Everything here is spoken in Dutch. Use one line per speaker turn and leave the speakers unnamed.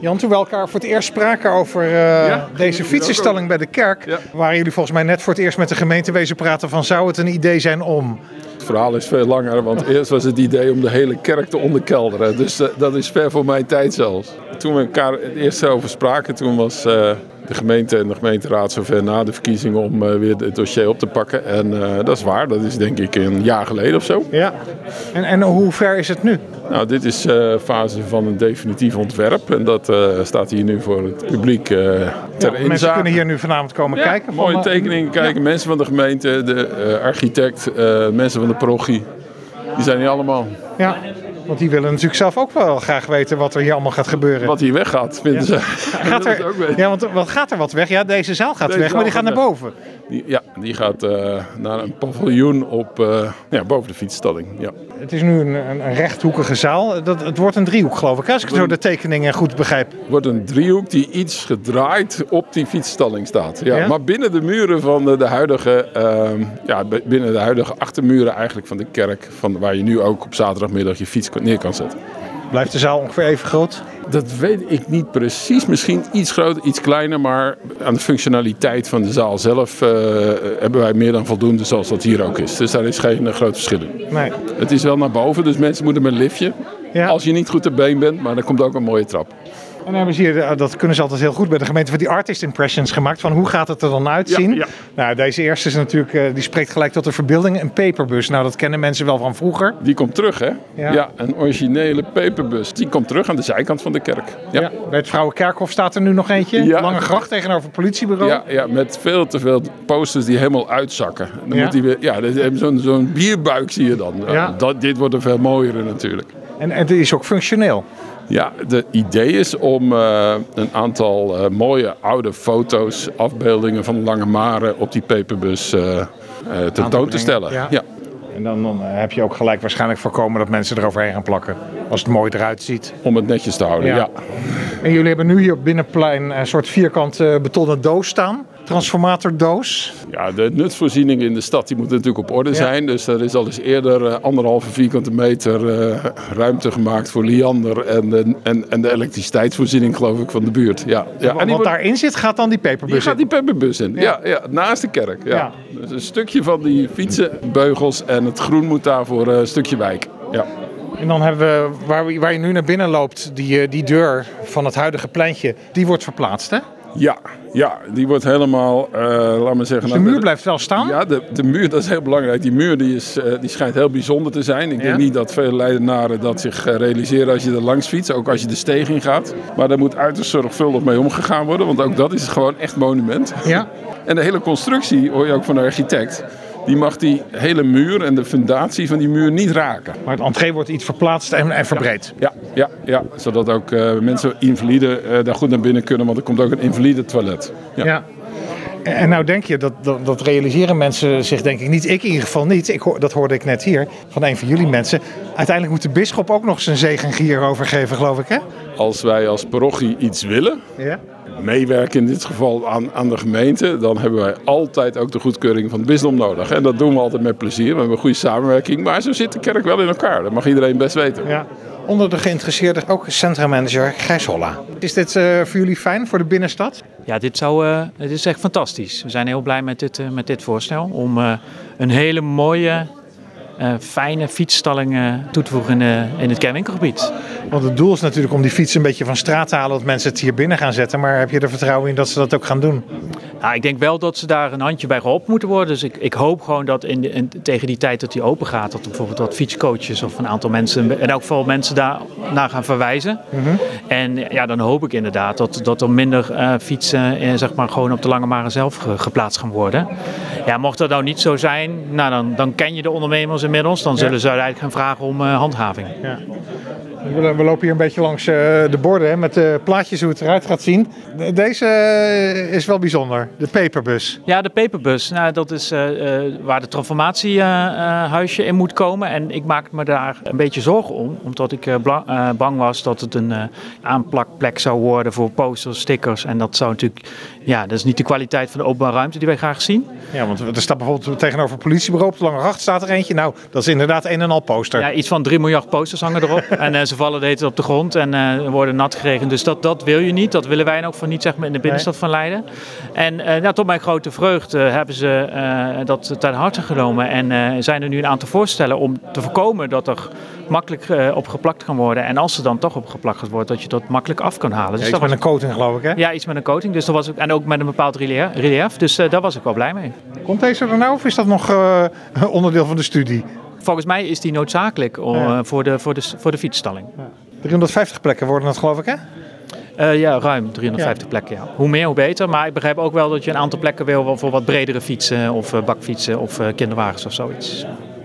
Jan, toen we elkaar voor het eerst spraken over uh, deze fietsenstalling bij de kerk, ja. waren jullie volgens mij net voor het eerst met de gemeente wezen praten van zou het een idee zijn om
het verhaal is veel langer, want eerst was het idee om de hele kerk te onderkelderen. Dus uh, dat is ver voor mijn tijd zelfs. Toen we elkaar het eerst over spraken, toen was uh, de gemeente en de gemeenteraad zover na de verkiezingen om uh, weer het dossier op te pakken. En dat is waar, dat is denk ik een jaar geleden of zo.
Ja, en, en hoe ver is het nu?
Nou, dit is fase van een definitief ontwerp. En dat staat hier nu voor het publiek ter ja,
Mensen kunnen hier nu vanavond komen
ja,
kijken.
Mooie van, tekeningen kijken. Mensen van de gemeente, de architect, mensen van de parochie. Die zijn hier allemaal.
Ja. Want die willen natuurlijk zelf ook wel graag weten wat er hier allemaal gaat gebeuren.
Wat hier weggaat, vinden ze.
Gaat er, ja, want wat gaat er wat weg? Ja, deze zaal gaat weg, maar die gaat naar boven.
Die, ja, die gaat uh, naar een paviljoen op, uh, ja, boven de fietsstalling. Ja.
Het is nu een, een, een rechthoekige zaal. Dat, het wordt een driehoek, geloof ik, als ik zo de tekeningen goed begrijp.
Het wordt een driehoek die iets gedraaid op die fietsstalling staat. Ja, ja? Maar binnen de muren van de, de huidige, uh, ja, binnen de huidige achtermuren eigenlijk van de kerk, van, waar je nu ook op zaterdagmiddag je fiets neer kan zetten.
Blijft de zaal ongeveer even groot?
Dat weet ik niet precies. Misschien iets groter, iets kleiner. Maar aan de functionaliteit van de zaal zelf uh, hebben wij meer dan voldoende zoals dat hier ook is. Dus daar is geen uh, groot verschil in.
Nee.
Het is wel naar boven, dus mensen moeten met een liftje. Ja. Als je niet goed te been bent, maar dan komt ook een mooie trap.
En dan hebben ze hier, dat kunnen ze altijd heel goed bij de gemeente, van die artist impressions gemaakt. Van hoe gaat het er dan uitzien?
Ja, ja.
Nou, deze eerste is natuurlijk, die spreekt gelijk tot de verbeelding. Een paperbus. Nou, dat kennen mensen wel van vroeger.
Die komt terug, hè? Ja, ja een originele paperbus. Die komt terug aan de zijkant van de kerk. Ja.
bij het Vrouwenkerkhof staat er nu nog eentje. Lange gracht tegenover het politiebureau.
Ja, ja, met veel te veel posters die helemaal uitzakken. Dan moet die weer, ja, zo'n zo'n bierbuik zie je dan. Ja. Dat, dit wordt een veel mooiere natuurlijk.
En, en het is ook functioneel.
Ja, de idee is om uh, een aantal uh, mooie oude foto's, afbeeldingen van Lange Mare op die paperbus uh, tentoon te stellen.
Ja. ja. En dan, dan, heb je ook gelijk waarschijnlijk voorkomen dat mensen eroverheen gaan plakken. Als het mooi eruit ziet.
Om het netjes te houden, ja. ja.
En jullie hebben nu hier op Binnenplein een soort vierkant betonnen doos staan transformatordoos?
Ja, de nutsvoorzieningen in de stad die moeten natuurlijk op orde zijn. Dus er is al eens eerder uh, anderhalve vierkante meter uh, ruimte gemaakt voor Liander en, de, en, en de elektriciteitsvoorziening geloof ik van de buurt. Ja, ja.
En, wat daarin zit gaat dan die paperbus
die gaat die paperbus in, ja. ja, naast de kerk. Ja. Dus een stukje van die fietsenbeugels en het groen moet daar voor uh, een stukje wijk. Ja.
En dan hebben we, waar, waar je nu naar binnen loopt, die, die deur van het huidige pleintje, die wordt verplaatst hè?
Ja, ja, die wordt helemaal, uh, laat maar zeggen...
Dus de muur blijft wel staan?
Ja, de, de muur, dat is heel belangrijk. Die muur die is, uh, die schijnt heel bijzonder te zijn. Ik ja? denk niet dat veel Leidenaren dat zich uh, realiseren als je er langs fietst. Ook als je de steeg in gaat. Maar daar moet uiterst zorgvuldig mee omgegaan worden. Want ook dat is gewoon echt monument.
Ja.
En de hele constructie, hoor je ook van de architect die mag die hele muur en de fundatie van die muur niet raken.
Maar het entree wordt iets verplaatst en, en verbreed.
Ja, ja, ja, zodat ook uh, mensen, invalide, uh, daar goed naar binnen kunnen, want er komt ook een invalide toilet.
Ja. ja. En nou denk je, dat, dat, dat, realiseren mensen zich denk ik niet. Ik in ieder geval niet. Ik dat hoorde ik net hier van een van jullie mensen. Uiteindelijk moet de bisschop ook nog zijn zegen hierover geven, geloof ik hè?
Als wij als parochie iets willen,
ja
meewerken in dit geval aan, aan de gemeente, dan hebben wij altijd ook de goedkeuring van het bisdom nodig. En dat doen we altijd met plezier. We hebben een goede samenwerking. Maar zo zit de kerk wel in elkaar. Dat mag iedereen best weten.
Ja. Onder de geïnteresseerden ook centrummanager Gijs Holla. Is dit uh, voor jullie fijn, voor de binnenstad?
Ja, dit, zou, uh, is echt fantastisch. We zijn heel blij met dit, uh, met dit voorstel. Om een hele mooie fijne fietsstallingen toe te voegen in, in het kernwinkelgebied.
Want het doel is natuurlijk om die fiets een beetje van straat te halen, dat mensen het hier binnen gaan zetten. Maar heb je er vertrouwen in dat ze dat ook gaan doen?
Nou, ik denk wel dat ze daar een handje bij geholpen moeten worden. Dus ik, ik hoop gewoon dat in, de, in tegen die tijd dat die open gaat, dat er bijvoorbeeld wat fietscoaches of een aantal mensen, in elk geval mensen daar naar gaan verwijzen.
Mm -hmm.
En ja, dan hoop ik inderdaad dat, dat er minder uh, fietsen uh, zeg maar gewoon op de Lange Mare zelf ge, geplaatst gaan worden. Ja, mocht dat nou niet zo zijn, nou dan, dan ken je de ondernemers inmiddels. Dan zullen ja. ze uiteindelijk gaan vragen om uh, handhaving.
Ja. We, lopen hier een beetje langs uh, de borden hè, met de plaatjes hoe het eruit gaat zien. Deze uh, is wel bijzonder, de paperbus.
Ja, de paperbus. Nou, dat is uh, waar de transformatiehuisje in moet komen. En ik maak me daar een beetje zorgen om, omdat ik bang was dat het een aanplakplek zou worden voor posters, stickers. En dat zou natuurlijk, ja, dat is niet de kwaliteit van de openbare ruimte die wij graag zien.
Ja, want er staat bijvoorbeeld tegenover het politiebureau op de Lange Gracht staat er eentje. Nou, dat is inderdaad een en al poster.
Ja, iets van 3 miljard posters hangen erop. en ze vallen de hele tijd op de grond en eh, worden nat geregend. Dus dat, dat wil je niet. Dat willen wij ook van niet zeg maar, in de binnenstad van Leiden. En eh, nou, tot mijn grote vreugde hebben ze eh, dat ten harte genomen. En eh, zijn er nu een aantal voorstellen om te voorkomen dat er makkelijk eh, op geplakt kan worden. En als er dan toch op geplakt wordt, dat je dat makkelijk af kan halen. Dus
Iets
dat
met
was,
een coating geloof ik hè?
ja, iets met een coating. Dus dat was ook, en ook met een bepaald relief. Dus eh, daar was ik wel blij mee.
Komt deze er nou of is dat nog eh, onderdeel van de studie?
Volgens mij is die noodzakelijk eh, voor, de, voor, de, voor de fietsstalling.
350 plekken worden dat geloof ik hè?
Eh, ja, ruim 350 plekken. Ja. Hoe meer, hoe beter. Maar ik begrijp ook wel dat je een aantal plekken wil voor wat bredere fietsen of eh, bakfietsen of kinderwagens of zoiets.